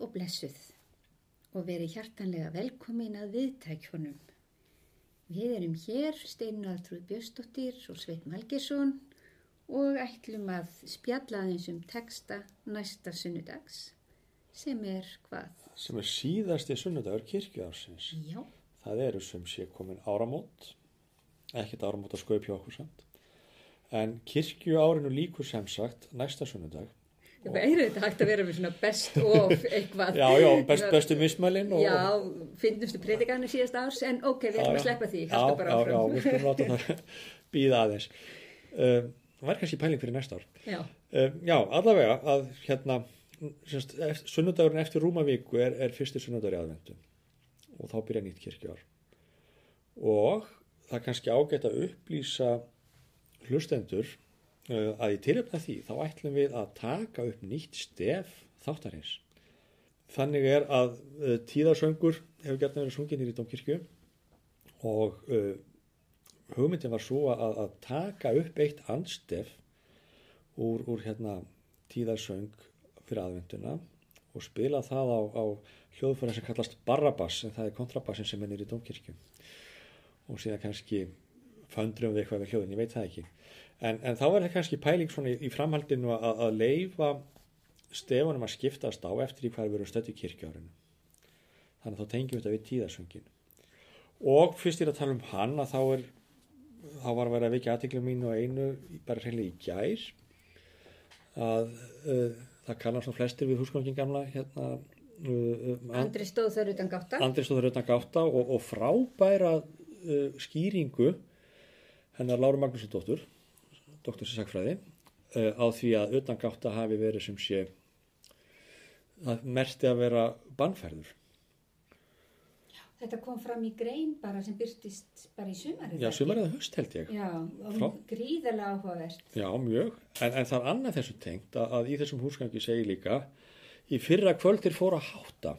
og blessuð og verið hjartanlega velkomin að viðtækjónum. Við erum hér, Steinar Trúð Björnsdóttir og Sveit Malgesson og ætlum að spjalla aðeins um texta næsta sunnudags sem er hvað? sem er síðasti sunnudagur kirkjuársins. Já, Það eru sem sé komin áramót, ekkert áramót að skaupi okkur samt. En kirkjuárinu líkur sem sagt næsta sunnudag. Það er þetta hægt að vera með svona best of eitthvað. Já, já, best, bestu mismælin. og- Já, finnustu predikanir síðast árs en ok, við erum að sleppa því, Já, já, já, við skulum láta það býða aðeins. Um, það var kannski pæling fyrir næsta ár. Já, Um, já, allavega að hérna, sunnudagurinn eftir rúmavíku er, er fyrsti sunnudagur í aðvendu og þá byrja nýtt kirkjuár. Og það kannski ágætt að upplýsa hlustendur að í tilöfna því þá ætlum við að taka upp nýtt stef þáttarins. Þannig er að uh, tíðarsöngur hefur gert verið sungin í Dómkirkju og uh, hugmyndin var svo að, að taka upp eitt andstef úr, úr hérna tíðarsöng fyrir aðvenduna og spila það á, á hljóðfæra sem kallast barrabass en það er kontrabassin sem er nýri í Dómkirkju og síðan kannski föndrum við eitthvað við hljóðin, ég veit það ekki en, en þá er það kannski pæling svona í, í framhaldinu að, að leifa stefunum að skiptast á eftir í hvað við erum stödd í kirkjárinu þannig að þá tengjum við þetta við tíðarsöngin og fyrst ég er að tala um hann að þá er þá var að vera að vekja aðteklum mínu og einu bara hreinlega í gær að uh, það kannast svona flestir við húsgangin gamla hérna uh, uh, Andri stóð þar utan gáta. Andri stóður utan gáta og, og frábæra uh, skýringu hennar Láru Magnússon dóttur doktor sér sagfræði uh, á því að utan gáta hafi verið sem sé það merti að vera bannferður Þetta kom fram í grein bara sem byrtist bara í sumarið. já, sumar eða höst held ég Já, gríðarlega áhugavert. Já, mjög. En, en það er annað þessu tengt að, að í þessum húsgangi segir líka í fyrra kvöldir fór að hátta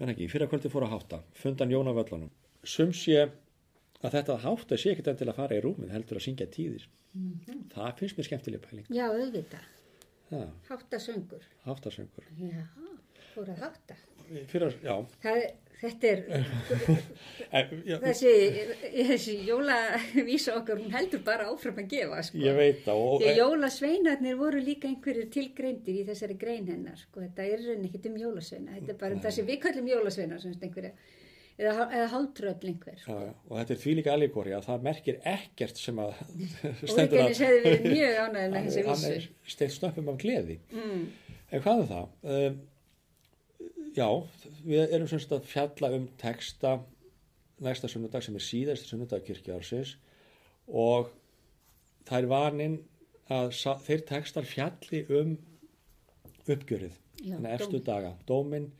en ekki, í fyrra kvöldir fór að hátta fundan Jón af völlunum. Sum sé að þetta að hátta sé ekkert enn til að fara í rúmið heldur að syngja tíðir. Það finnst mér skemmtileg pæling. Já, auðvitað. Já, Háttasöngur. háttasöngur. Já, fór að hátta. Fyrra, já. Það, þetta er, já þessi, þessi jólavísa okkar, hún heldur bara áfram að gefa, sko. ég veit það. Að jólasveinarnir voru líka einhverjir tilgreindir í þessari grein hennar, sko. Þetta er raun ekkert um jólasveina. Þetta er bara um það sem við kallum jólasveinar, sem einhverja, eða, eða háltröfl einhver. já, já, og þetta er því líka alíkori að það merkir ekkert sem að með þessi hann er steilt snöppum af gleði Mm. en hvað er það? Um, já, við erum semst að fjalla um texta næsta sunnudag sem er síðast sunnudag kirkjaársins og það er vanin að þeir textar fjalli um uppgjörið þannig efstu dóm. daga, dómin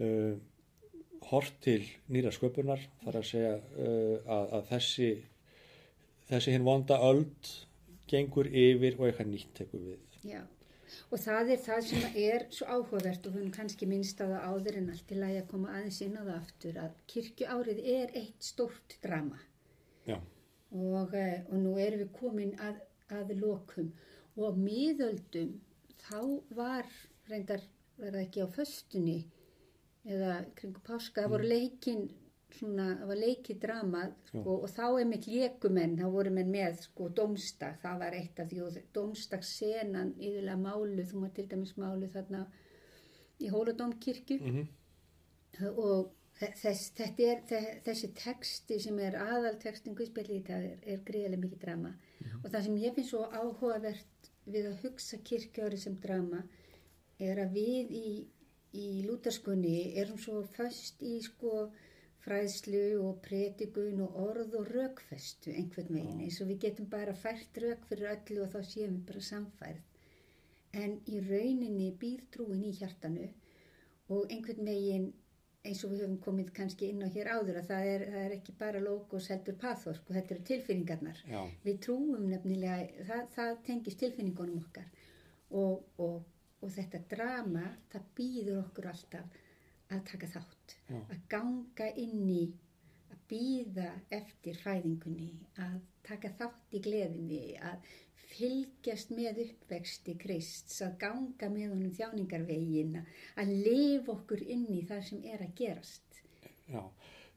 uh, hort til nýra sköpunar þar að segja uh, að, að þessi þessi hinn vonda öld gengur yfir og eitthvað nýtt tekur við. Já, og það er það sem er svo áhugavert og höfum kannski minnst á það áður en allt í lagi að koma aðeins inn á það aftur að kirkjuárið er eitt stórt drama. Já, og, eh, og nú erum við komin að, að lokum. Og á miðöldum þá var reyndar verða ekki á föstunni eða kringu páska, það voru leikin svona, það var leikið drama sko, og þá er mitt lékumenn þá voru menn með sko domstag það var eitt af því og domstagsenan yfirlega málu, þú maður til dæmis málu þarna í Hóladómkirkju mm og þess, þetta er, þe- þessi texti sem er aðaltextin Guðspjalli í dag er, er greiðlega mikið drama. Og það sem ég finnst svo áhugavert við að hugsa kirkjári sem drama er að við í, í lútarskunni erum svo föst í sko fræðslu og predikun og orð og rökfestu einhvern veginn eins og við getum bara fært rök fyrir öllu og þá séum við bara samfærð. En í rauninni býr trúin í hjartanu og einhvern veginn eins og við höfum komið kannski inn á hér áður að það er, það er ekki bara logos heldur pathos og þetta eru tilfinningarnar. Já, við trúum nefnilega það, það tengist tilfinningunum okkar og, og, og þetta drama það býður okkur alltaf að taka þátt Já. að ganga inn í að býða eftir fæðingunni, að taka þátt í gleðinni, að fylgjast með uppvexti Krists, að ganga með honum þjáningarvegin, að lifa okkur inn í það sem er að gerast. Já,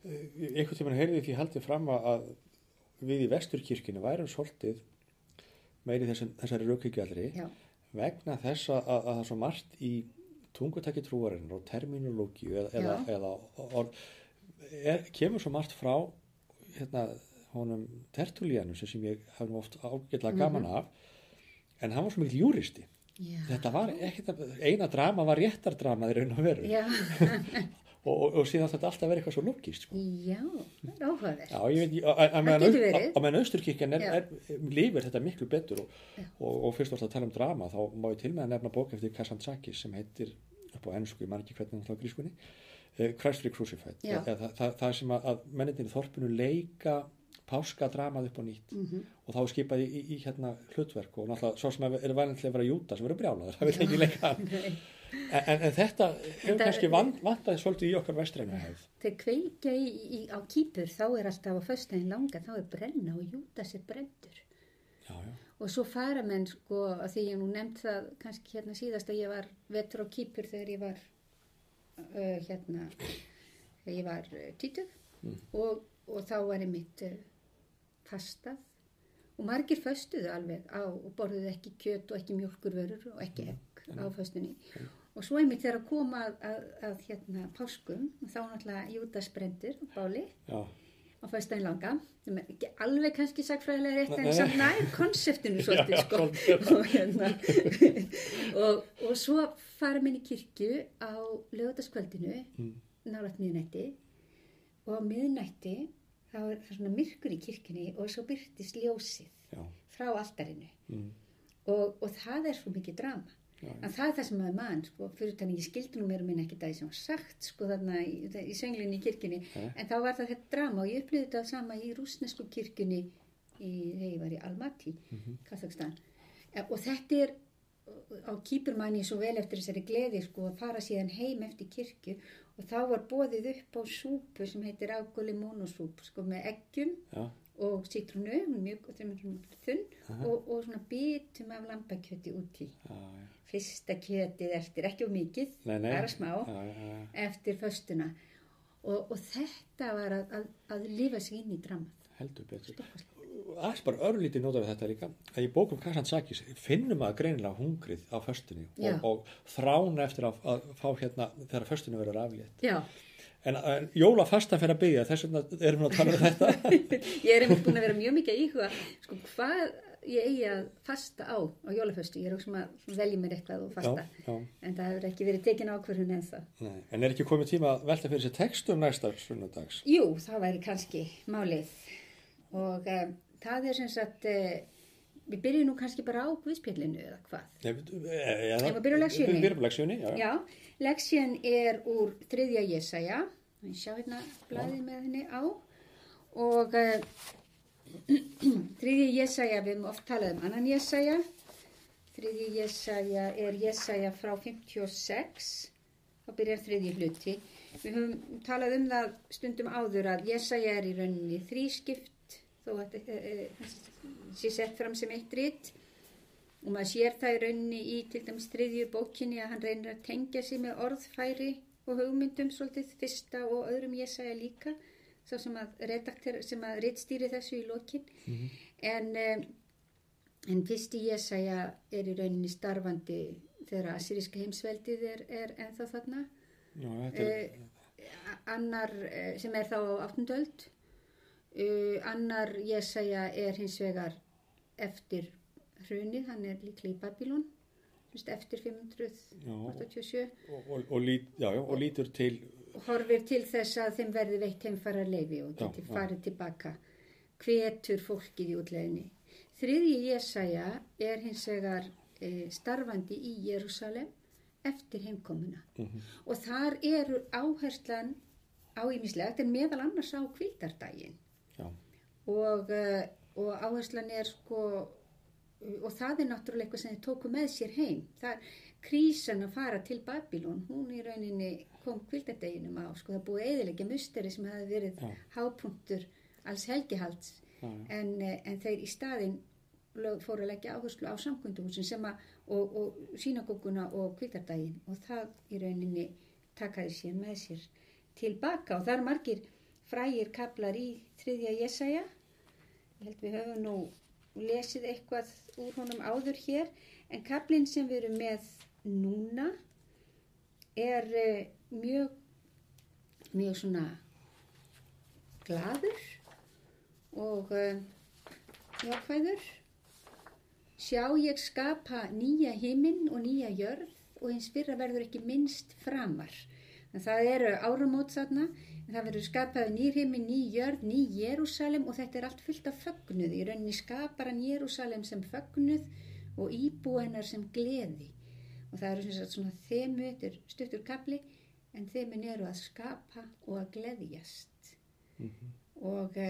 einhvern tíman heyrði því haldið fram að við í vesturkirkinu værum svolítið meiri þessari, raukvíkjaldri vegna þess að, að það er svo margt í tungutæki trúarinnar og terminológi eða, eða, eða orð, er, kemur svo margt frá hérna honum Tertullianum sem ég hafði oft ágætlega gaman af mm -hmm. en hann var svo mikil júristi Já. þetta var ekkert eina drama var réttardrama þegar hann var verið og, og, og síðan þetta alltaf verið eitthvað svo lókist sko. Já, það er áhugaverð Já, ég veit, að meðan austurkirkjan lifir þetta miklu betur og, og fyrst og alltaf að tala um drama þá má ég til með að nefna bók eftir Kassantzakis sem heitir upp á ennsku, ég man ekki hvernig það er grískunni Christ Free Crucified það, það, það sem að, að mennitin í þorpinu leika páskadramað upp á nýtt mm -hmm. og þá skipaði í, í, í hérna hlutverk og náttúrulega svo sem er vælinlega að vera júta sem eru brjálaður, það vil ekki leika en, en, þetta hefur kannski vant, vantaði svolítið í okkar vestræna hefð. Þegar kveika í, á kýpur þá er alltaf á föstæðin langa þá er brenna og júta sér brendur. Já, já. og svo fara menn sko því ég nú nefnd það kannski hérna síðast að ég var vetur á kýpur þegar ég var uh, hérna þegar ég var uh, títuð mm. og, og þá var ég mitt uh, fastað. Og margir föstuðu alveg á og borðuðu ekki kjöt og ekki mjölkurvörur og ekki egg á föstunni og svo einmitt þegar að koma að, að, að hérna páskum þá náttúrulega júdasbrendir og báli Já. á föstæðin langa ekki alveg kannski sagfræðilega rétt en samt nær konseptinu svolítið sko og, hérna, og, og svo fara minn í kirkju á lögataskvöldinu mm. nálat miðnætti og á miðnætti þá er það svona myrkur í kirkini og svo byrtist ljósið Já. frá alltarinu mm. og, og það er svo mikið drama en það er það sem maður mann sko, fyrir þannig ég skildi nú mér um minna ekki það sem var sagt sko þarna í, í sönglinni í kirkini ja. en þá var það þetta drama og ég upplýði þetta sama í rúsnesku kirkini í, þegar ég var í Almaty mm -hmm. Kazakstan og þetta er á kýpurmanni svo vel eftir þessari gleði sko að fara síðan heim eftir kirkju. Og þá var bóðið upp á súpu sem heitir ágóli mónosúp sko með eggjum Já. og sítrunu mjög þunn og, og svona bitum af lambakjöti úti. Já, fyrsta kjötið eftir ekki og mikið nei, nei. bara smá Já, eftir föstuna. Og, og þetta var að, að, að lifa sig inn í dramað heldur betur. Bara örlítið nótaður þetta líka. Að í bókum Kassansakis finnum að greinilega hungrið á föstunni og, og þrána eftir að, að fá hérna þegar föstunni verður aflétt. Já. en, en jóla fastan fyrir að byggja þess vegna erum við að tala um þetta. Ég er einmitt búin að vera mjög mikið íhuga sko hvað ég eigi að fasta á á jólaföstu, ég er ósum að velja mér eitthvað og fasta, já, já. en það hefur ekki verið tekin ákverðun en það Nei. En er ekki komið tíma að velta fyrir sér textum næsta sunnundags? Jú, það væri kannski málið. Og um, það er sem sagt uh, við byrjum nú kannski bara á guðspillinu eða hvað? Ef við byrjum á leksjunni Við byrjum á leksjunni, já, já Leksjun er úr þriðja Jésaja við sjá hérna blæðið með henni á? Og uh, þriðja Jésaja við höfum oft talað um annan Jésaja þriðja Jésaja er Jésaja frá 56 þá byrjar þriðji hluti. Við höfum talað um það stundum áður að Jésaja er í rauninni þrískipt þó að þetta e, sé sett fram sem eitt ritt og maður sér það í rauninni í til dæmis þriðju bókinni að hann reynir að tengja sig með orðfæri og hugmyndum svolítið fyrsta og öðrum Jésaja líka svo sem að að rittstýri þessu í lokin. Mm -hmm. en um, en fyrsti Jésaja er í rauninni starfandi þegar Assyriska heimsveldið er, er ennþá þarna. Já, er... uh, annar uh, sem er þá á áttundöld Uh, annar Jésaja er hins vegar eftir hrunið, hann er líklega í Babylon eftir 587 og, og, og, lít, já, já, og lítur til horfir til þess að þeim verði veitt heimfara leifi og geti já, farið tilbaka. Hvetur fólkið í útleginni þriðji Jésaja er hins vegar e, starfandi í Jérúsalem eftir heimkomuna. Mm -hmm. og þar eru áherslan á ímislegt en meðal annars á kvítardaginn Já. og, uh, og áherslan er sko og það er náttúrulega eitthvað sem þið tóku með sér heim. Það krísan að fara til Babylon hún í rauninni kom kvildadeginum á, sko það búið eðilegja musteri sem hefði verið Já. hápunktur alls helgihalds. Já, en, eh, en þeir í staðinn lög, fóru að leggja áherslu á samkvönduhúsin sem að, og, og sínagókuna og kvildardaginn og það í rauninni takaði sér með sér tilbaka og það eru margir frægir kaplar í þriðja Jesaja. Ég held við höfum nú lesið eitthvað úr honum áður hér en kaplinn sem við erum með núna er uh, mjög mjög svona gladur og uh, jákvæður. Sjá ég skapa nýja himinn og nýja jörð og hins fyrra verður ekki minnst framar. En það eru áramót þarna það verður skapað nýr himinn, ný jörð, ný Jérúsalem og þetta er allt fullt af fögnuð. Í rauninni skapar hann Jérúsalem sem fögnuð og íbúennar sem gleði. Og það eru sem sagt svona þemu, þetta er stuttur kapli en þemin eru að skapa og að gleðjast. Og e,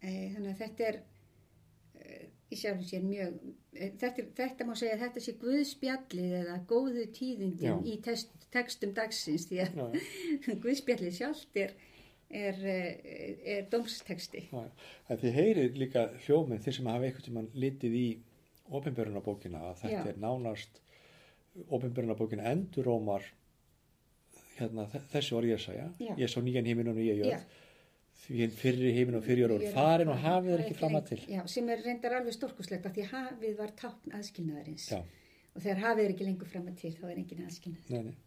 e, þannig að þetta er e, í sjálfum sér mjög e, þetta, er- þetta má segja að þetta sé guðspjallið eða góðu tíðindin Já. í test, textum dagsins því að já, guðspjallið sjálft er, er, e, er dómsteksti já. En þið heyrið líka hljóminn þeir sem hafa einhvern tímann litið í opinbjörnabókina að þetta Já. er nánast opinbjörnabókina endurómar hérna, þe- þessi var ég sagja Já. ég sá nýjan heiminn og nýja Já. Fyrri heiminn og fyrri jörð voru farin og hafið er ekki fram að til. Já, sem er reyndar alveg stórkuslegt af því hafið var tákn aðskilnaðarins. Já. og þegar hafið er ekki lengur fram að til þá er engin aðskilnað Nei, nei.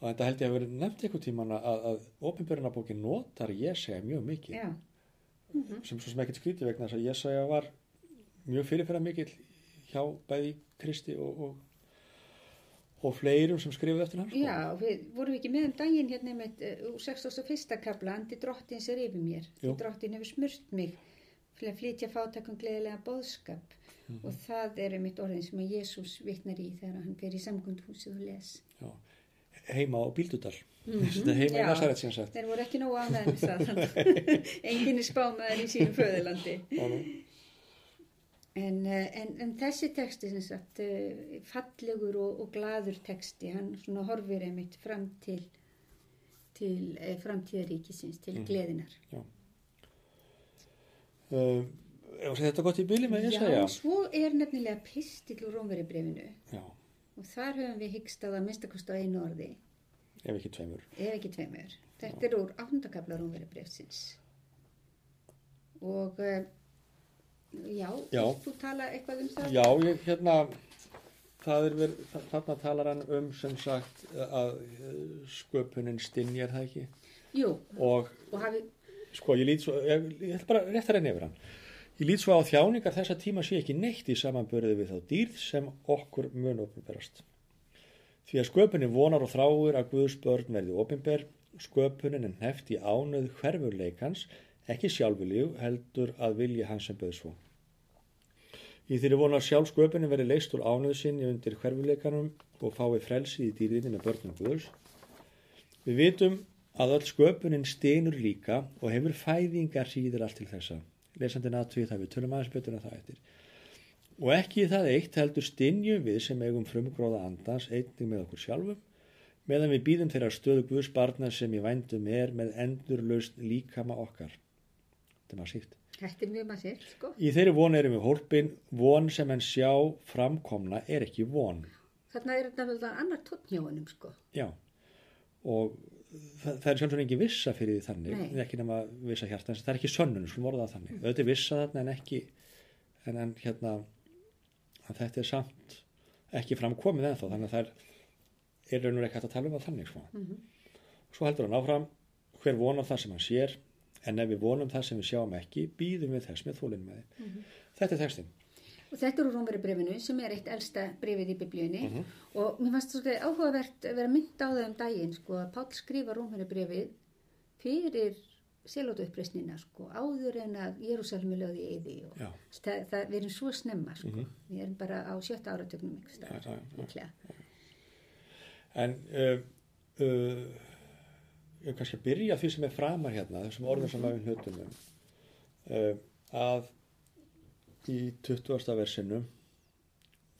Og þetta held ég að verið nefnt einhvern tíman að, að ofinbjörnabókin notar Jesaja mjög mikið. Já, sem svo sem ekkert skrítið vegna þess að Jesaja var mjög fyrirferða mikill hjá bæði Kristi og, og, og fleirum sem skrifuð eftir hann. sko. Já, við vorum ekki með um daginn hérna með uh, 61. kabla Andi drottins er yfir mér Jú. drottin hefur smurt mig til að flytja fátakum gleðilega bóðskap Mhm. og það eru mitt orðin sem að Jésús vitnar í þegar hann í samkundhúsið og les Já. Heima á Bíldudal. Þetta er heima í Já. Nasaret sem sagt. Þeir voru ekki nógu ánæðin með það enginn er spámaður í sínu föðurlandi. En, eh, en, en þessi texti sem sagt, eh, fallegur og, og gladur texti, hann svona horfir einmitt fram til, til eh, framtíðaríkisins, til gleðinar. Uh, ef að segja þetta gott í bíli með Jesaja. Já, svo er nefnilega pistill úr Rómveri brefinu Já, og þar höfum við hyggst að að minnstakost á einu orði, ef ekki tveimur. ef ekki tveimur. Þetta er úr áttundakabla Rómveri brefsins. Og eh, já, Já. þú tala eitthvað um það? Já, ég hérna, það er verið, þa- þarna talar hann um sem sagt að uh, sköpunin stinni er það ekki. Jú, Og og hafi, sko, ég lít svo, ég, ég ætla bara rétt að reyna yfir hann. Ég lít svo á þjáningar þessa tíma sé ekki neitt í samanbörði við þá dýrð sem okkur mun opinberast. Því að sköpunin vonar og þráir að Guðs börn verði opinber, sköpunin er neft í ánöð hverfurleikans, ekki sjálfurlíu, heldur að vilja hans sem böð svo. Í þeirri vona að sjálf sköpunin verði leist úr ánöðu sinni undir hverfurleikanum og fái frelsi í dýrðinni með börnum Guðs. Við vitum að öll sköpunin steinur líka og hefur fæðingar síður allt til þessa. Lesandinn aðtvið það við tölum aðeins betur en það eftir. Og ekki það eitt heldur stinjum við sem eigum frumgróða andans einnig með okkur sjálfum, meðan við býðum þeirra stöðu Guðs barna sem í vændum er með endurlaust líkama okkar. Þetta er maður síkt. þetta er mjög sér, sko. Í þeirri von erum við hólpin, von sem en sjá framkomna er ekki von. Þarna er þetta vel annar tótt hjá honum, sko. Já, og það, það er sjálfsögur engin vissa fyrir því þannig, Nei. ekki nema vissa hjartans, það er ekki sönnun, skulum orða það þannig. Þetta er vissa þarna en ekki, en, en hérna, þetta er samt ekki framkomið ennþá, þannig að það er, er raunur ekki hægt að tala um það þannig, sko. Svo heldur hann áfram, hver vonar það sem hann sér, en ef við vonum það sem við sjáum ekki, býðum við þess með þólinn með Þetta er textin. Og þetta er úr Rómveri brefinu sem er eitt elsta brefið í biblíunni Mhm. og mér fannst svolítið áhugavert að vera mynd á það um daginn sko að Páll skrifa Rómveri brefið fyrir selótu uppreysnina sko áður en að Jérúsalmi lögði í eyði og það, það, erum svo snemma sko við erum bara á sjötta áratögnum. Já, já, já. líklega. En uh, uh, ég kannski að byrja því sem er framar hérna, þessum orðum sem við hlutunum, uh, að í 20. versinu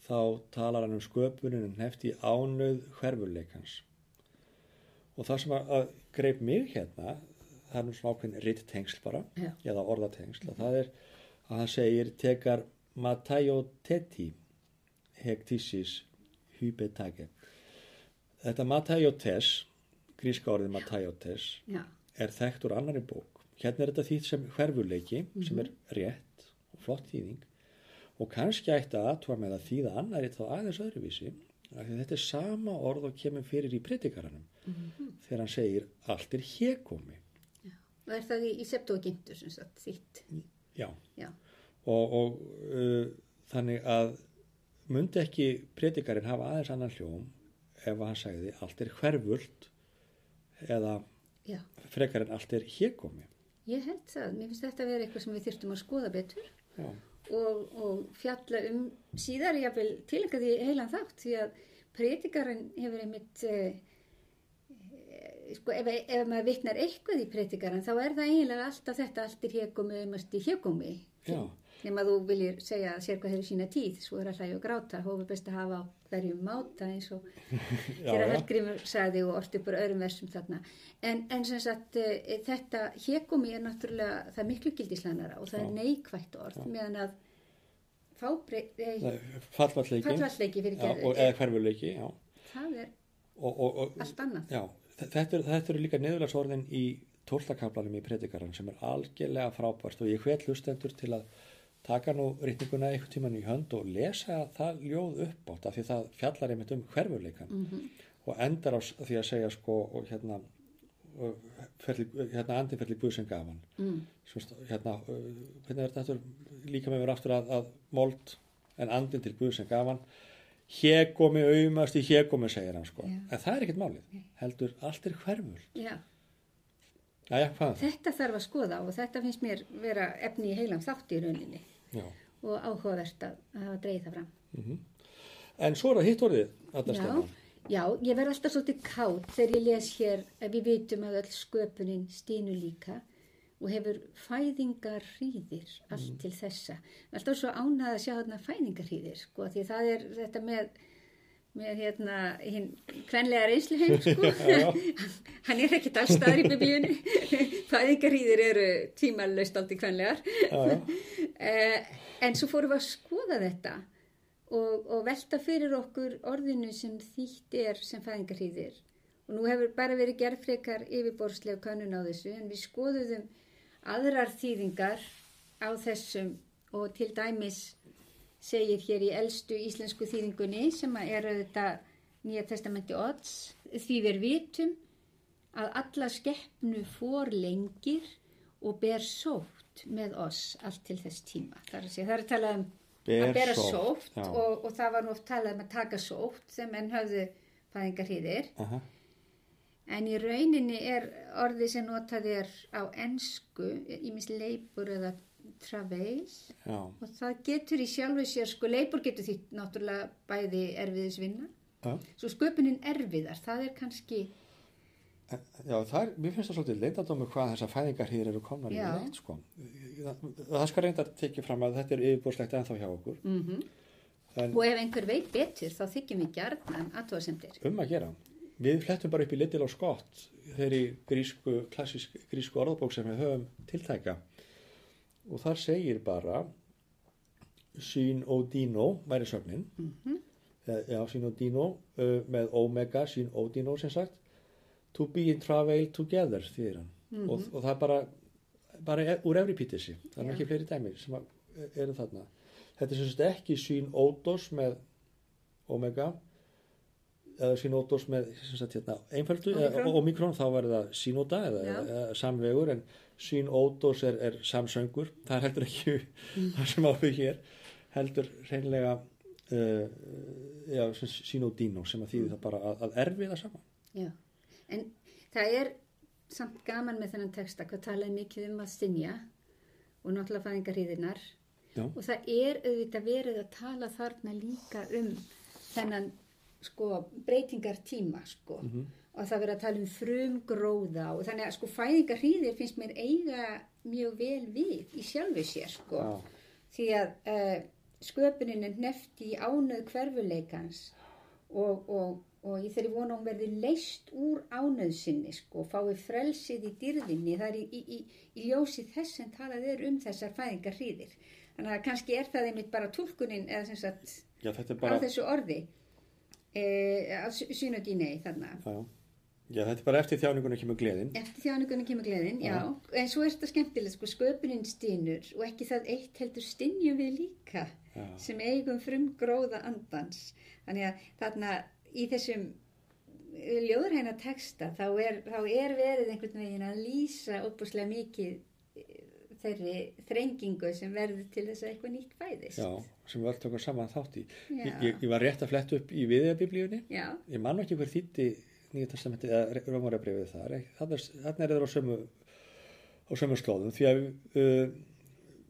þá talar hann um sköpunin en hefti ánöð hverfurleikans. og það sem að, að greip mig hérna það er nú svona ákveðin ritt tengsl bara Já. eða orðatengsl og það er að hann segir tekar matæjoteti hektísis hypetake þetta matæjotes gríska orðið matæjotes já, er þekkt úr annari bók. Hérna er þetta þýtt sem hverfuleiki sem er rétt og flott þýðing. Og kannski ætti að aðtúa með að þýða annari þá aðeins öðruvísi af því að þetta er sama orð og kemur fyrir í predikaranum þegar hann segir allt er hérkomi og er það í, í septuagintu sem sagt þitt já. Já, og, og uh, þannig að myndi ekki predikarinn hafa aðeins annan hljóm ef hann sagði allt er hverfult eða já, frekar en allt er hérkomi ég held það. Mér finnst þetta að vera eitthvað sem við þyrftum að skoða betur og, og fjalla um síðar jafnvel tilenga því heilan þátt því að predikarinn hefur einmitt eh, eh, sko ef, ef maður vitnar eitthvað í predikarann þá er það eiginlega alltaf þetta allt er hégómi umast í hégómi. Já, nema þú viljir segja að sér hvað hefur sína tíð svo er að hlæja og gráta, hófur best að hafa á hverjum máta eins og já, þegar já. Hallgrímur sagði og orti bara öðrum versum þarna en, en sem sagt e, þetta hégómi er náttúrulega það er miklu gildislanara og það Já. er neikvætt orð meðan að fábreyt e, fallvalleiki fallvalleiki fyrir já, og, eða hverfuleiki já. það er Og, og, og, allt annað já, þe- þetta, er, þetta eru líka neðurlagsorðin í tóltakablanum í predikaran sem er algjörlega frábært og ég hvet hlustendur til að taka nú rítninguna einhvern tíman í hönd og lesa það ljóð upp átt af því það fjallar einmitt um hverfuleikan Mhm. og endar á því að segja sko og hérna ferli, hérna andinferli Guð sem gaf hann. Mm. Hérna, hvernig er þetta líka með mér aftur að, að mold en andin til Guð sem gaf hann. Hékomi auðmast í hékomi segir hann sko, Já. en það er ekkert málið. Heldur allt er hverful hvað er það? þetta þarf að skoða og þetta finnst mér vera efni í heilam þátt í rauninni Já. og áhugavert að, að hafa dreigð það fram En svo er það hitt orðið Adda Já, Stefán. já, ég verð alltaf svolítið kátt þegar ég les hér að við vitum að öll sköpunin stínu líka og hefur fæðingarhríðir allt til þessa. Alltaf svo ánað að sjá þarna fæðingarhríðir, sko, því það er þetta með, með hérna, hinn kvenlega reynslu heim, sko. Hann er ekkert allstaðar í biblíunni. fæðingarhríðir eru tímalöst aldrei kvenlegar. Já, já. Eh, en svo fórum við að skoða þetta og, og velta fyrir okkur orðinu sem þýtt er sem fæðingarhýðir. Og nú hefur bara verið gerð frekar yfirborðslega kannun á þessu en við skoðuðum aðrar þýðingar á þessum og til dæmis segir hér í elstu íslensku þýðingunni sem er auðvitað Nýja testamenti odds því við vitum að alla skeppnu fór lengir og ber sótt með oss allt til þess tíma. Það er að, segja, það er að tala um Ber að bera sótt, og, og það var nú oft talað um að taka sótt sem enn höfðu fæðingarhýðir. Aha. En í rauninni er orðið sem notað er á ensku, ímis leipur eða travail Já. og það getur í sjálfu sér, sko leipur getur því náttúrulega bæði erfiðisvinna. Já. Svo sköpunin erfiðar, það er kannski, Já, það er, mér finnst það svolítið leindadómi hvað þessar fæðingarhýðir eru komnar í Já. leitt sko. Það, það skal reyndar tekið fram að þetta er yfirbúrslegt ennþá hjá okkur. mm En og ef einhver veit betur þá þykjum við gjarnan aðtóðasemdir. um að gera. Við flettum bara upp í Little og Scott þeirri grísku, klassísk grísku orðabók sem við höfum tiltæka og þar segir bara syn og dino væri sögnin Mm já, syn og dino uh, með omega, syn og dino sem sagt to be in travel together þýðir hann. Og, og það er bara, bara e- úr Euripítisi það er Já. ekki fleiri dæmir sem að, eru þarna. Þetta er sagt ekki syn ódos með omega eða synótos með sem sagt, hérna, einföldu omikron þá verður það synóta eða, Já. eða, samvegur en synótos er, er samsöngur. Það er heldur ekki það sem áfug hér heldur reynlega uh, já, sem synódino sem að þýði það bara að, að erfiða saman. Já, en það er samt gaman með þennan texta hvað talaði mikið um að stinja og náttúrulega fæðingarhýðinar og það er auðvitað verið að tala þarna líka um þennan sko breytingartíma sko. Og það verið að tala um frum gróða og þannig að sko fæðingarhýðir finnst mér eiga mjög vel við í sjálfu sér sko. Já, því að uh, sköpunin er nefti í ánöð hverfuleikans og, og og ég þeirri vona að hún verði leist úr ánöðsynni sko, fái frelsið í dyrðinni, það er í, í, í, í ljósi þess sem talað er um þessar fæðingar hríðir. Þannig að kannski er það einmitt bara tólkunin eða sem sagt Já, er á bara, þessu orði e, á synodínei þarna. já, já, þetta er bara eftir þjáningunum kemur gleðin. Eftir þjáningunni kemur gleðin, já. En svo er þetta skemmtilegt, sko, sköpunin stínur og ekki það eitt heldur stinnjum við líka Já. sem eigum frum gróða andans. Þannig að þarna í þessum ljóðræna texta þá er, þá er verið einhvern veginn að lýsa opuslega mikið eh, þeirri þrengingu sem verður til þess að eitthvað nýtt fæðist. Já, sem við öll tökum saman þátt í. Ég, ég, ég var rétt að fletta upp í viðjabiblíunni. Ég man ekki hver þýtti nýja testamenti eða Rómarabrifið þar. Þannig er það á sömu, á sömu slóðum því að uh,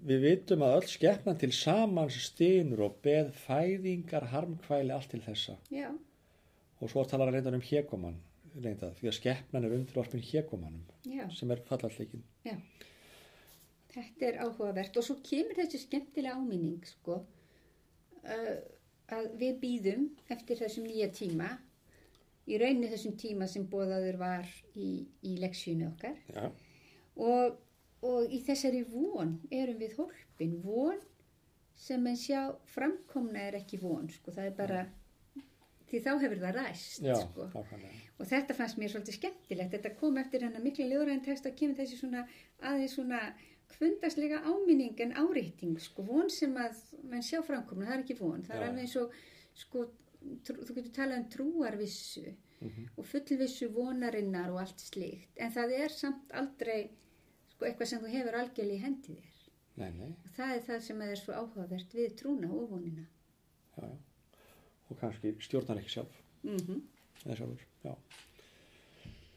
við vitum að öll skeppnan til samans stynur og beð fæðingar harmkvæli allt til þessa. já, Og svo talar hann reyndan um hékoman reynda, því að skeppnan er undirvarpin hékomanum já, sem er fallalleikin. já. Þetta er áhugavert. Og svo kemur þessi skemmtilega áminning sko uh, að við býðum eftir þessum nýja tíma í rauninni þessum tíma sem bóðaður var í, í leksjunu okkar. Já, og, og í þessari von erum við hólpin. Von sem en sjá framkomna er ekki von sko, það er bara því þá hefur það ræst já, sko. og þetta fannst mér svolítið skemmtilegt þetta kom eftir hennar miklu ljóðræðin text að kemur þessi svona aðeins svona kvundaslega áminning en áreiting sko, von sem að menn sjá framkomna, það er ekki von það er Já. alveg eins og sko, trú, þú getur talað um trúarvissu Mhm. og fullvissu vonarinnar og allt slíkt en það er samt aldrei sko, eitthvað sem þú hefur algjörlega í hendi þér Nei, nei, og það er það sem er svo áhugavert við trúna og vonina já. Og kannski stjórnar ekki sjálf, mm eða sjálfur, já.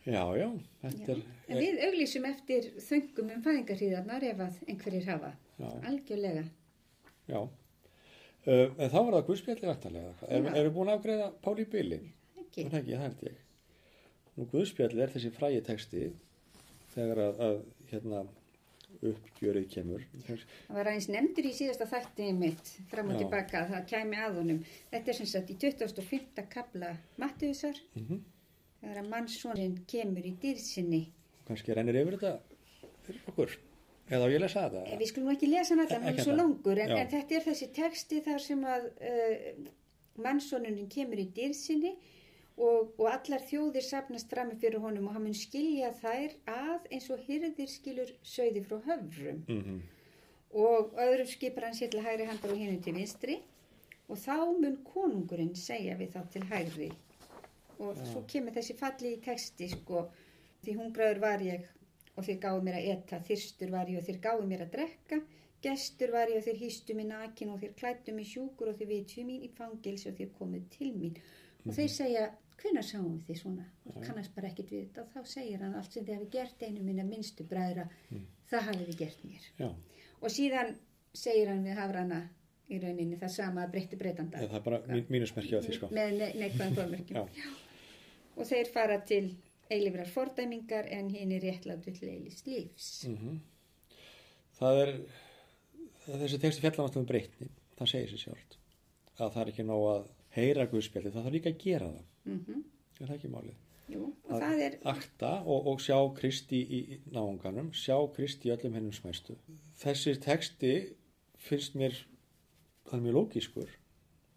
Já, já, þetta er, en við auglýsum eftir þöngum um fæðingarhríðarnar ef að einhverjir hafa já, algjörlega já. Uh, en þá var það guðspjalli væntanlega. Er, Já. erum við búin að afgreða Páli Bili? ekki Það er ekki, það held ég. Nú guðspjalli er þessi frægi texti þegar að, að hérna, uppgjörið kemur. það var aðeins nefndur í síðasta þætti mitt fram og Já. tilbaka að það kæmi að honum þetta er sem sagt í 25. kabla Mattiusar Mm þegar að mannssonin kemur í dýrsinni Kannski rennir yfir þetta fyrir okkur. Eða ég lesa? Eh, Við skulum ekki lesa hann Ekki er svo langur, en, en þetta er þessi texti þar sem að uh, mannssonunin kemur í dýrsinni og, og allar þjóðir sapnast frammi fyrir honum og hann mun skilja þær að eins og hyrðir skilur sögði frá höfrum. Mm og öðrum skipar hann sér til hægri handar og hinu til vinstri. Og þá mun konungurinn segja við þá til hægri. Og svo kemur þessi falli í texti sko, því hungraður var ég og þér gáðu mér að eta, þyrstur var ég og þér gáðu mér að drekka, gestur var ég og þér hýstu mér nakin og þér klættu mér sjúkur og þér vitju mín í fangils og þér komuð til mín. Og þeir segja, hvenær sáum við þið svona? Og kannast bara ekkit við þetta og þá segir hann allt sem þið hafi gert einu minna minnstu bræðra, það hafið þið gert mér. Já, Og síðan segir hann við hafrana í rauninni það sama breytti breytanda. það er bara mín, mínusmerki á því sko. Með ne neikvæðan fórmerkjum. Og þeir fara til eilifrar fordæmingar en hinn er réttlátu til eilis lífs. Mm er, það er þessi texti fjallamast um breytni, það segir sér sjálft. Að það er ekki nóg að heyra guðspjalli, það þarf líka að gera það. Mm Er það ekki málið? Jú, og það er, Akta og, og sjá Kristi í, náunganum, sjá Kristi í öllum hennum smæstu. Þessi texti finnst mér, það er mjög lógískur.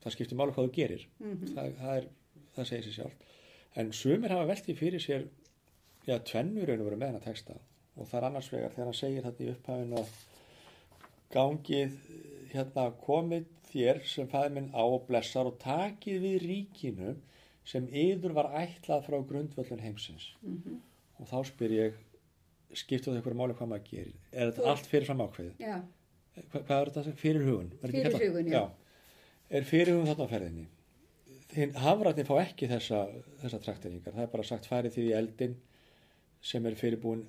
Það skiptir máli hvað þú gerir. Mhm. það, það, er, það segir sér sjálft. En sumir hafa veltið fyrir sér, já, tvennur og verið með hennar texta. Og það er annars vegar þegar hann segir þetta í upphæfinu að gangið hérna komið þér sem fæði minn á og blessar og takið við ríkinu sem yður var ætlað frá grundvöllun heimsins. mm Og þá spyr ég, skiptu það ykkur máli hvað maður gerir? Er þetta allt fyrir fram ákveðið? já, Hva, hvað er þetta? Fyrir hugun? Ekki hérna? Fyrirhugun, já. Er fyrir hugun þarna ferðinni? Hafratni fá ekki þessa, þessa trakteringar. Það er bara sagt farið því í eldin sem er fyrirbúin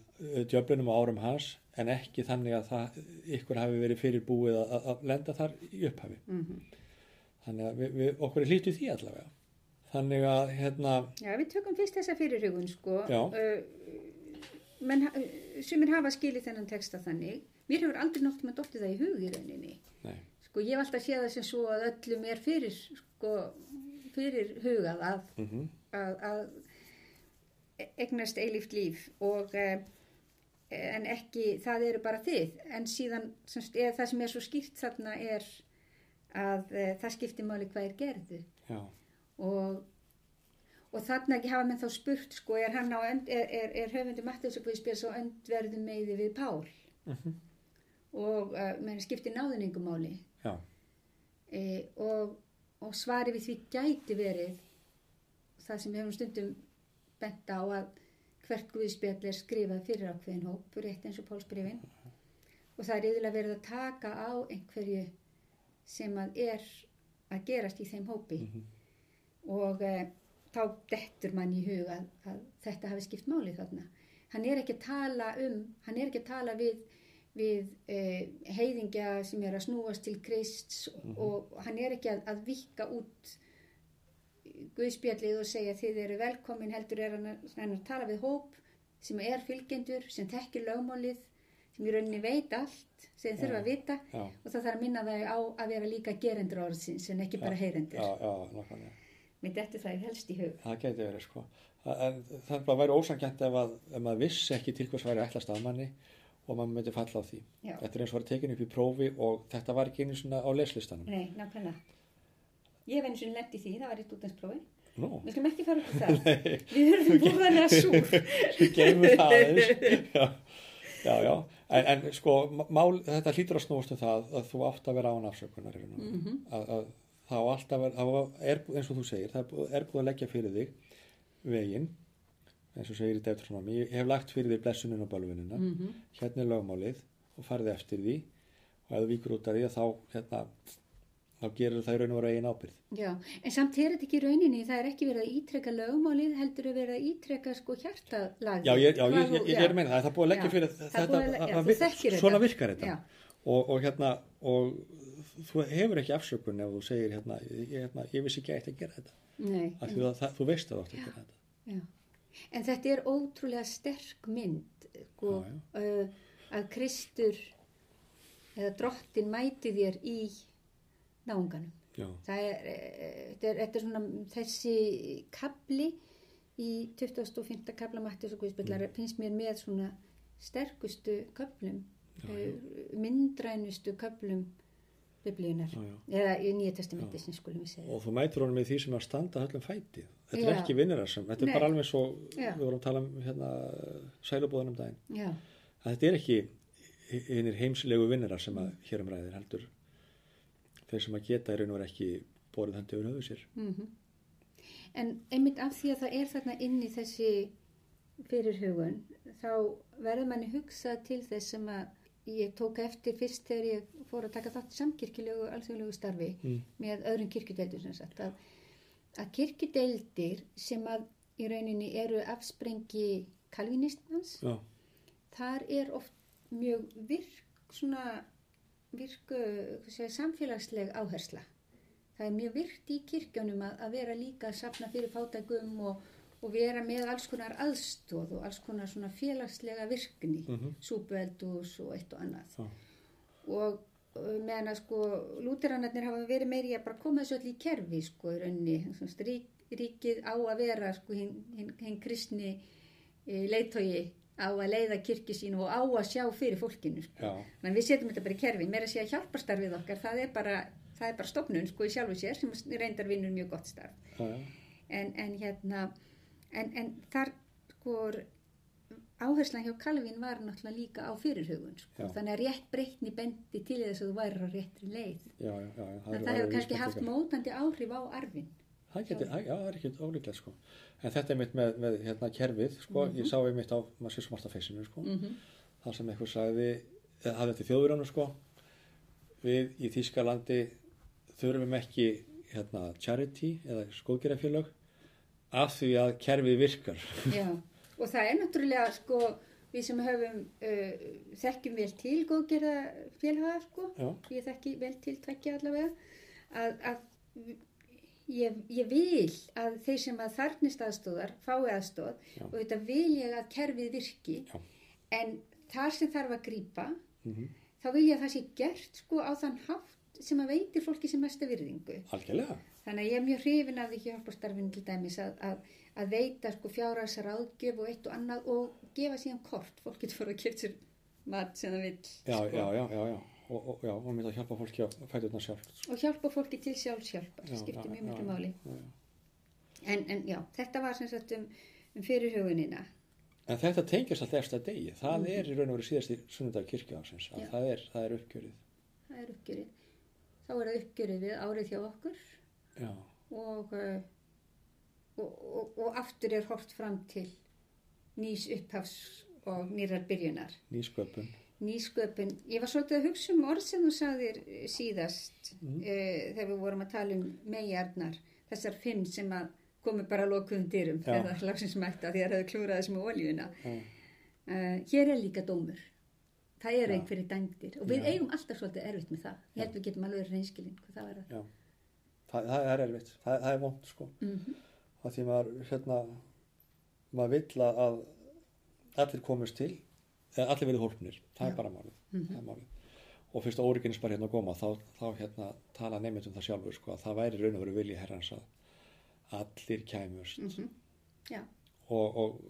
djöflunum á árum hans en ekki þannig að það, ykkur hafi verið fyrirbúið að, að, lenda þar í upphafi. mm Þannig að við, við, okkur er hlýttu því allavega. Þannig að hérna, já, við tökum fyrst þessa fyrirhugun, sko. Uh, menn, uh, sumir hafa skilið þennan texta þannig. Mér hefur aldrei nótt með dottið það í hug í rauninni. nei, Sko, ég hef alltaf séð það sem svo að öllum er fyrir, sko, fyrir hugað að, mm að, að egnast eilíft líf og eh, en ekki, það eru bara þið en síðan, semst, það sem er svo skýrt þarna er að e, það skiptir máli hvað er gerðu já, og, og þarna ekki hafa menn þá spurt sko, er á, önd, er, er, er höfundi Mattiðsakvöðspils og öndverðu meiði við Pál? Mhm. og uh, menn skiptir náðuningumáli e, og, og svari við því gæti verið það sem við hefum stundum bent á að hvert guðspjall er skrifað fyrir ákveðin hóp, rétt eins og Pálsbrifin og það er yfirlega verið að taka á einhverju sem að er að gerast í þeim hópi. Mhm. Og e, þá dettur mann í hug að, að þetta hafi skipt máli þarna. Hann er ekki að tala um hann er ekki að tala við við eh, heiðingja sem er að snúast til Krists og hann er ekki að, að vika út Guðspjallið og segja þið eru velkomin heldur er hann að, hann að tala við hóp sem er fylgjendur, sem þekkir lögmálið, sem í rauninni veit allt sem þeir þurfa að vita. Já, og það þarf að minna þau á að vera líka gerendur orðsins en ekki bara já, heyrendur. Mér dettur það helst í hug. Það geti verið sko. En það er bara væri ósangjant ef, að, ef maður vissi ekki til hvers væri ætlast að manni og maður myndi falla á því. Já. Þetta er eins og var tekin upp í prófi og þetta var ekki einu svona á leslistanum. Nei, nákvæmlega. Ég hef eins og lett í því, það var í stúdansprófi. Nú, Við skulum ekki fara út það. Við höfum búðanlega súr. við geymum það aðeins. Já, já, já. En, en sko, mál, þetta hlýtur að snúast um það að þú átt að vera án afsökunar. veru. Mhm. að, að það á alltaf það er, eins og þú segir, það er búið, er að leggja fyrir þig veginn eins og segir í Deuteronomy, ég hef lagt fyrir þig blessunin og bölvinina, Mhm. hérna er lögmálið og farið eftir því og ef þú víkur út af því þá hérna þá gerir það í raun og veru eigin ábyrð Já, en samt er þetta ekki í rauninni, það er ekki verið að ítreka lögmálið, heldur að verið að ítreka sko hjartalagið. Já, ég, já, ég, ég, ég er meina það, það er búið að leggja fyrir það er þetta, búið að le- að- já, að þú vir- þekkir svona virkar þetta Já. Og, og hérna og þú hefur ekki afsökun ef þú segir hérna, ég, hérna, ég vissi ekki ætti að gera þetta að það, þú veist að þú ætti að gera þetta já. En þetta er ótrúlega sterk mynd, sko, Já, uh, að Kristur eða drottin mæti þér í náunganum. já, Það er, eh, þetta er, þetta er svona þessi kapli í 25. kapla Mattius og Guðspillar Mm. finnst mér með svona sterkustu köplum, uh, myndrænustu köplum biblíunar, eða í nýja testamenti sem skulum við segja. og þú mætur honum í því sem að standa höllum fæti. Þetta Já. er ekki vinnirar sem, þetta Nei. er bara alveg svo Já. við vorum að tala um hérna, sælubóðan um daginn. Já, að þetta er ekki hinnir heimslegu vinnirar sem að hér um ræðir heldur. Þeir sem að geta í og veru ekki borðið hendi yfir höfu sér. Mm en einmitt af því að það er þarna inni þessi fyrirhugun, þá verður manni hugsað til þess sem að ég tók eftir fyrst þegar ég fór að taka þátt í samkirkjulegu alþjóðlegu starfi Mm. með öðrum kirkjudeildum sem sagt að, að kirkjudeildir sem að í rauninni eru afsprengi kalvinistmans, já, þar er oft mjög virk svona virku hvað segja, samfélagsleg áhersla það er mjög virkt í kirkjónum að, að vera líka að safna fyrir fátækum og, og vera með alls konar aðstóð og alls konar svona félagslega virkni Mhm. súpueldús og eitt og annað Já. og meðan að sko lúteranarnir hafa verið meiri að bara koma þessu öll í kerfi sko í Svona rík, ríkið á að vera sko hinn hin, hin kristni e, leiðtogi á að leiða kirkju sín og á að sjá fyrir fólkinu sko. Menn við setjum þetta bara í kerfi, meira að segja hjálparstarfið okkar, það er bara, það er bara stofnun sko í sjálfu sér sem reyndar vinnur mjög gott starf. En, en hérna, en, en þar sko áherslan hjá Kalvin var náttúrulega líka á fyrirhugun sko. Þannig að rétt breytni bendi til þess að þú væri á réttri leið. já, já, já, Það, það hefur kannski haft mótandi áhrif á arfin. Það geti, er ekki ólíklegt sko. En þetta er mitt með, með hérna kerfið, sko, Mhm. ég sá svo margt á feysinu, sko, Mm -hmm. þar sem eitthvað sagði, hafði þetta þjóðuránu, sko, við í Þýskalandi þurfum ekki, hérna, charity eða skóðgerðafélag af því að kerfið virkar. Já, og það er náttúrulega sko, við sem höfum uh, þekkjum vel til góðgerða félhaga sko, Já, ég þekki vel til tveggja allavega að, að ég, ég vil að þeir sem að þarnist aðstóðar fái aðstóð Já. og þetta vil ég að kerfið virki Já. en þar sem þarf að grípa mm þá vil ég að það sé gert sko á þann hátt sem að veitir fólki sem mesta virðingu algjörlega. Þannig að ég er mjög hrifin af því hjálparstarfinu til dæmis að, að, að veita sko fjárhagsar áðgjöf og eitt og annað og gefa síðan kort. Fólk getur fór að kemta sér mat sem það vil. Já, sko. já, já, já, já. Og, og, já, og myndi að hjálpa fólki að fæturna sjálft. sko. Og hjálpa fólki til sjálfshjálpar. Já, Það skiptir mjög miklu já, máli. En, en já, þetta var sem sagt um, um fyrirhugunina. En þetta tengist alltaf eftir að degi. Það er í raun og veru síðasti sunnudag kirkjuásins. Já. Það er, það er uppgjörið. Það er uppgjörið. Þá er það uppgjörið við árið hjá okkur og, uh, og, og, og aftur er hort fram til nýs upphafs og nýrar byrjunar. nýsköpun. Nýsköpun. Ég var svolítið að hugsa um orð sem þú sagðir eh, síðast Mhm. uh, þegar við vorum að tala um megarnar, þessar fimm sem að komu bara lokuðum dyrum Já. þegar það lagsins mætta því að það hefur klúrað þessum oljuna. Uh, hér er líka dómur. Það Já. einhverju dæmdir og við Já. eigum alltaf svolítið erfitt með það. Ég held við getum alveg reynskilinn hvað það var að. já. Það, það er erfitt. Það, það er vond, sko. Mm Það því maður, hérna, maður vill að að allir komist til, eða allir verið hólpnir. Það Já. er bara málið. Mhm. Það er málið. Og fyrst óriginist bara hérna að góma, þá, þá hérna tala nefnit um það sjálfur, sko, að það væri raun og veru vilji herrans að allir kæmust. -hmm. Já. og, og,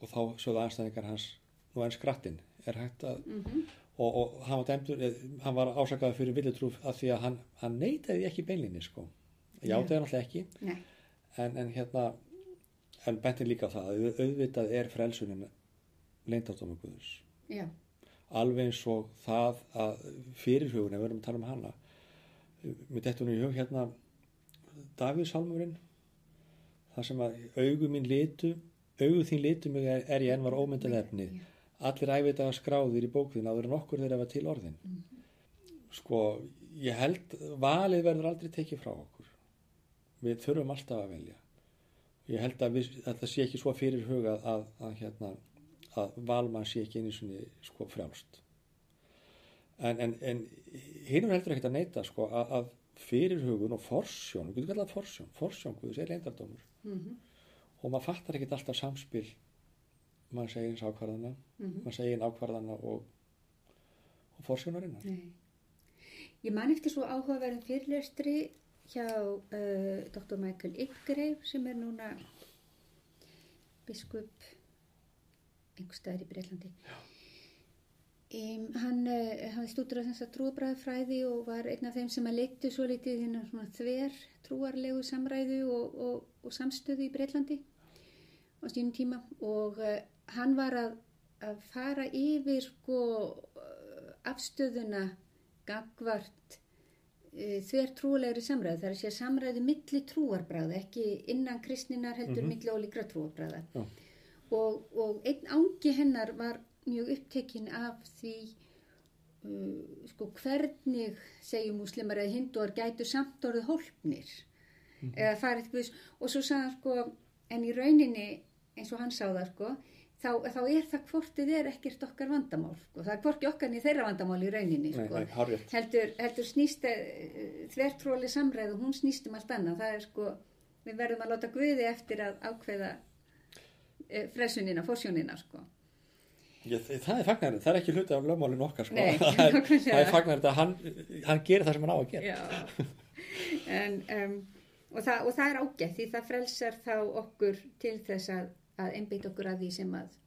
og þá sögðu anstæðingar hans nú en skrattinn er hægt að Mm og, og hann var dæmdur eh, hann var ásakaður fyrir viljutrúf að því að hann, hann neitaði ekki beilinni sko. Játaði hann alltaf ekki en, en hérna en bentin líka það að auðvitað er frelsunin leindardóma Guðus Já. alveg eins og það að fyrirhugun, ef við erum að tala um hana mér dettur nú í hug hérna Davíð Salmurinn það sem að augu mín litu augu þín litu mig er, er ég enn var ómyndað efni Já. Allir æfitaða skráðir í bókðin áður en okkur þeirra var til orðin. Sko, ég held valið verður aldrei tekið frá okkur. Við þurfum alltaf að velja. Ég held að, við, að það sé ekki svo fyrir huga að, að, hérna, að valmann sé ekki einu sinni sko frjálst. En, en, en hinn er heldur ekkert að neyta sko að, að fyrirhugun og forsjón, við getum kallað forsjón forsjón, Guðs er leyndardómur Mm og maður fattar ekkert alltaf samspil maður segir eins ákvarðana -hmm. maður segir ákvarðana og, og forsjónarinnar Nei. Ég man eftir svo áhugaverðin fyrirlestri hjá uh, Dr. Michael Yggrey sem er núna biskup einhver staðar í Breitlandi. Um, hann uh, hafði stúdur af þess að trúabræðfræði og var einn af þeim sem að leittu svo litið þínu svona þver trúarlegu samræðu og, og, og samstöðu í Breitlandi á sínum tíma og uh, hann var að, að fara yfir sko afstöðuna gagvart uh, þver trúalegri samræðu þar að sé samræðu milli trúarbræða ekki innan kristninar heldur Mhm. milli ólíkra trúarbræða Já. og, og einn ángi hennar var mjög upptekinn af því uh, sko hvernig segjum múslimar eða hinduar gætu samt orðið hólpnir eða farið og svo sagði hann sko en í rauninni eins og hann sá það sko þá, þá er það hvort þið er ekkert okkar vandamál sko. það er hvorki okkar niður þeirra vandamál í rauninni Nei, sko. nei, heldur, heldur snýst þvertróli samræðu, hún snýst um allt annað það er sko, við verðum að láta Guði eftir að ákveða e, fresunina, forsjónina sko. Ég, það er fagnarinn, það er ekki hluti af lögmálinu okkar sko. Nei, það, er, er fagnarinn að hann, hann gerir það sem hann á að gera en, um, og, það, og það er ágætt því það frelsar þá okkur til þess að, að einbytt okkur að því sem að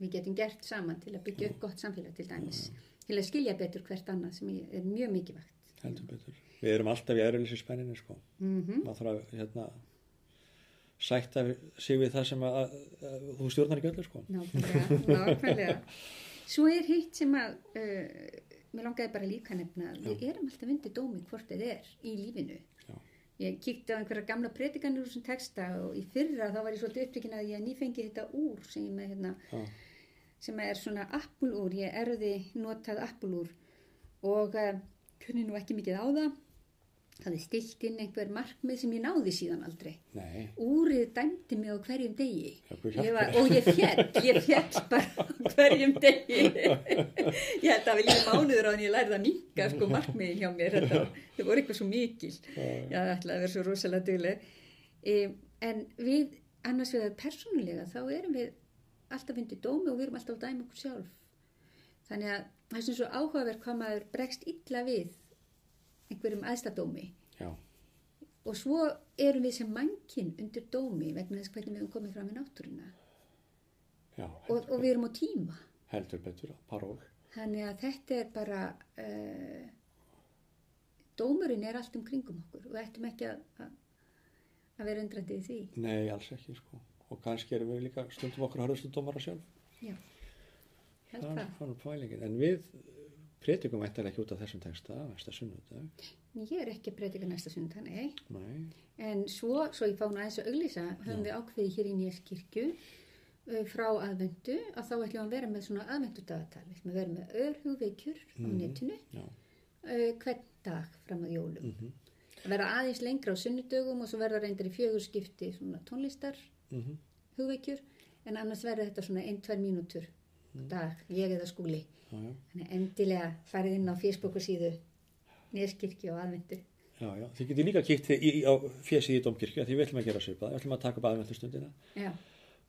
við getum gert saman til að byggja upp gott samfélag til dæmis, til að skilja betur hvert annað sem er mjög mikilvægt. heldur betur við erum alltaf í eðruleysi spenninni sko. Mm maður þarf að hérna, sætta sig við það sem að, að, að þú stjórnar ekki öllu sko. Nákvæmlega, nákvæmlega. Svo er hitt sem að, uh, mér langaði bara líka að nefna, að við erum alltaf undir dómi hvort þið er í lífinu. Ég kíkti á einhverja gamla predikanir úr þessum texta og í fyrra þá var ég svolítið upptökin að ég nýfengi þetta úr sem, ég með, hérna, Já. sem er svona appulúr, ég erði notað appulúr og uh, kunni nú ekki mikið á það. Það er stilt inn einhver markmið sem ég náði síðan aldrei. Nei, úrið dæmdi mig á hverjum degi. Ég var, og ég fjall, ég fjall bara hverjum degi. Ég held að við líka mánuður á en ég lærði að minka sko markmiðin hjá mér. Þetta, þau voru eitthvað svo mikil. Það ætlaði að vera svo rosalega dugleg. E, en við annars við að persónulega þá erum við alltaf undir dómi og við erum alltaf að dæma okkur sjálf. Þannig að það er sem svo áhugaverð hvað maður bregst illa við einhverjum aðstadómi já, og svo erum við sem mannkinn undir dómi vegna þess hvernig við höfum komið fram í náttúruna já, og, og við erum á tíma heldur betur, paról. þannig að þetta er bara uh, dómurinn er allt um kringum okkur og við ættum ekki að, að, að vera undrandið í því Nei, alls ekki, sko. Og kannski erum við líka stundum okkur harðustu dómara sjálf. já, held Það það. En við prétikum ættilega ekki út af þessum texta, næsta sunnudag. ég er ekki að breytika næsta sundag, nei Nei, En svo, svo ég fána aðeins að auglýsa, höfum við ákveðið hér í Nýjaskirkju uh, frá aðvendu að þá ætlum við að vera með svona aðvendudagatal. Við ætlum að vera með örhugveikjur á Mhm. netinu uh, hvern dag fram að jólum. Mm Að vera aðeins lengra á sunnudögum og svo verða reyndar í fjögur skipti svona tónlistar -hmm. hugveikjur en annars verður þetta svona ein, Þannig endilega farið inn á Facebooku síðu Nýjaskirkju og aðvendu. Já, já. Þið getur líka í, á fjesið í Dómkirkju, því við ætlum að gera svipað. Við ætlum að taka upp aðvendustundina Já,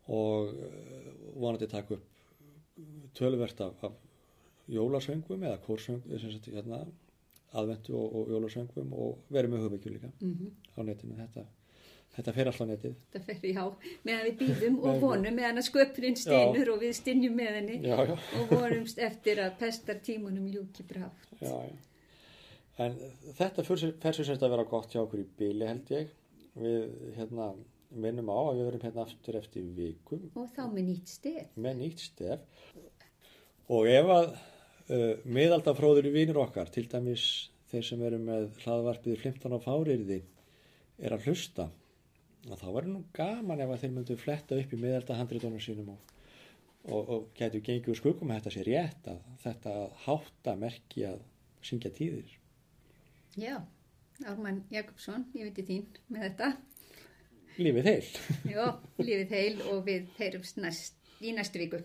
og uh, vonandi taka upp töluvert af, af jólasöngum eða kórsöngum, sagt, hérna, aðvendu og, og jólasöngum og verið með höfveikju líka mhm. á netinu. Þetta, þetta fer alltaf netið. þetta fer já, meðan við býðum og vonum, meðan að sköpurinn stynur og við stynjum með henni Já, já. og vonumst eftir að pestar tímunum ljúki brátt. Já, já. En þetta fer sér sérst að vera gott hjá okkur í bíli held ég. Við hérna minnum á að við verum hérna aftur eftir vikum Og þá með nýtt stef. með nýtt stef. Og ef að uh, miðaldafróður í vinir okkar, til dæmis þeir sem eru með hlaðvarpið flimtan á fáriðið, er að hlusta, að þá verður nú gaman ef að þeir myndu fletta upp í miðaldahandriðunum sínum og, og, og getur gengið úr skuggum að þetta sé rétt, að þetta hátta merki að syngja tíðir. Já, Ármann Jakobsson, ég veit þín með þetta. Lífið heil. Já, lífið heil og við heyrumst næst, í næstu viku.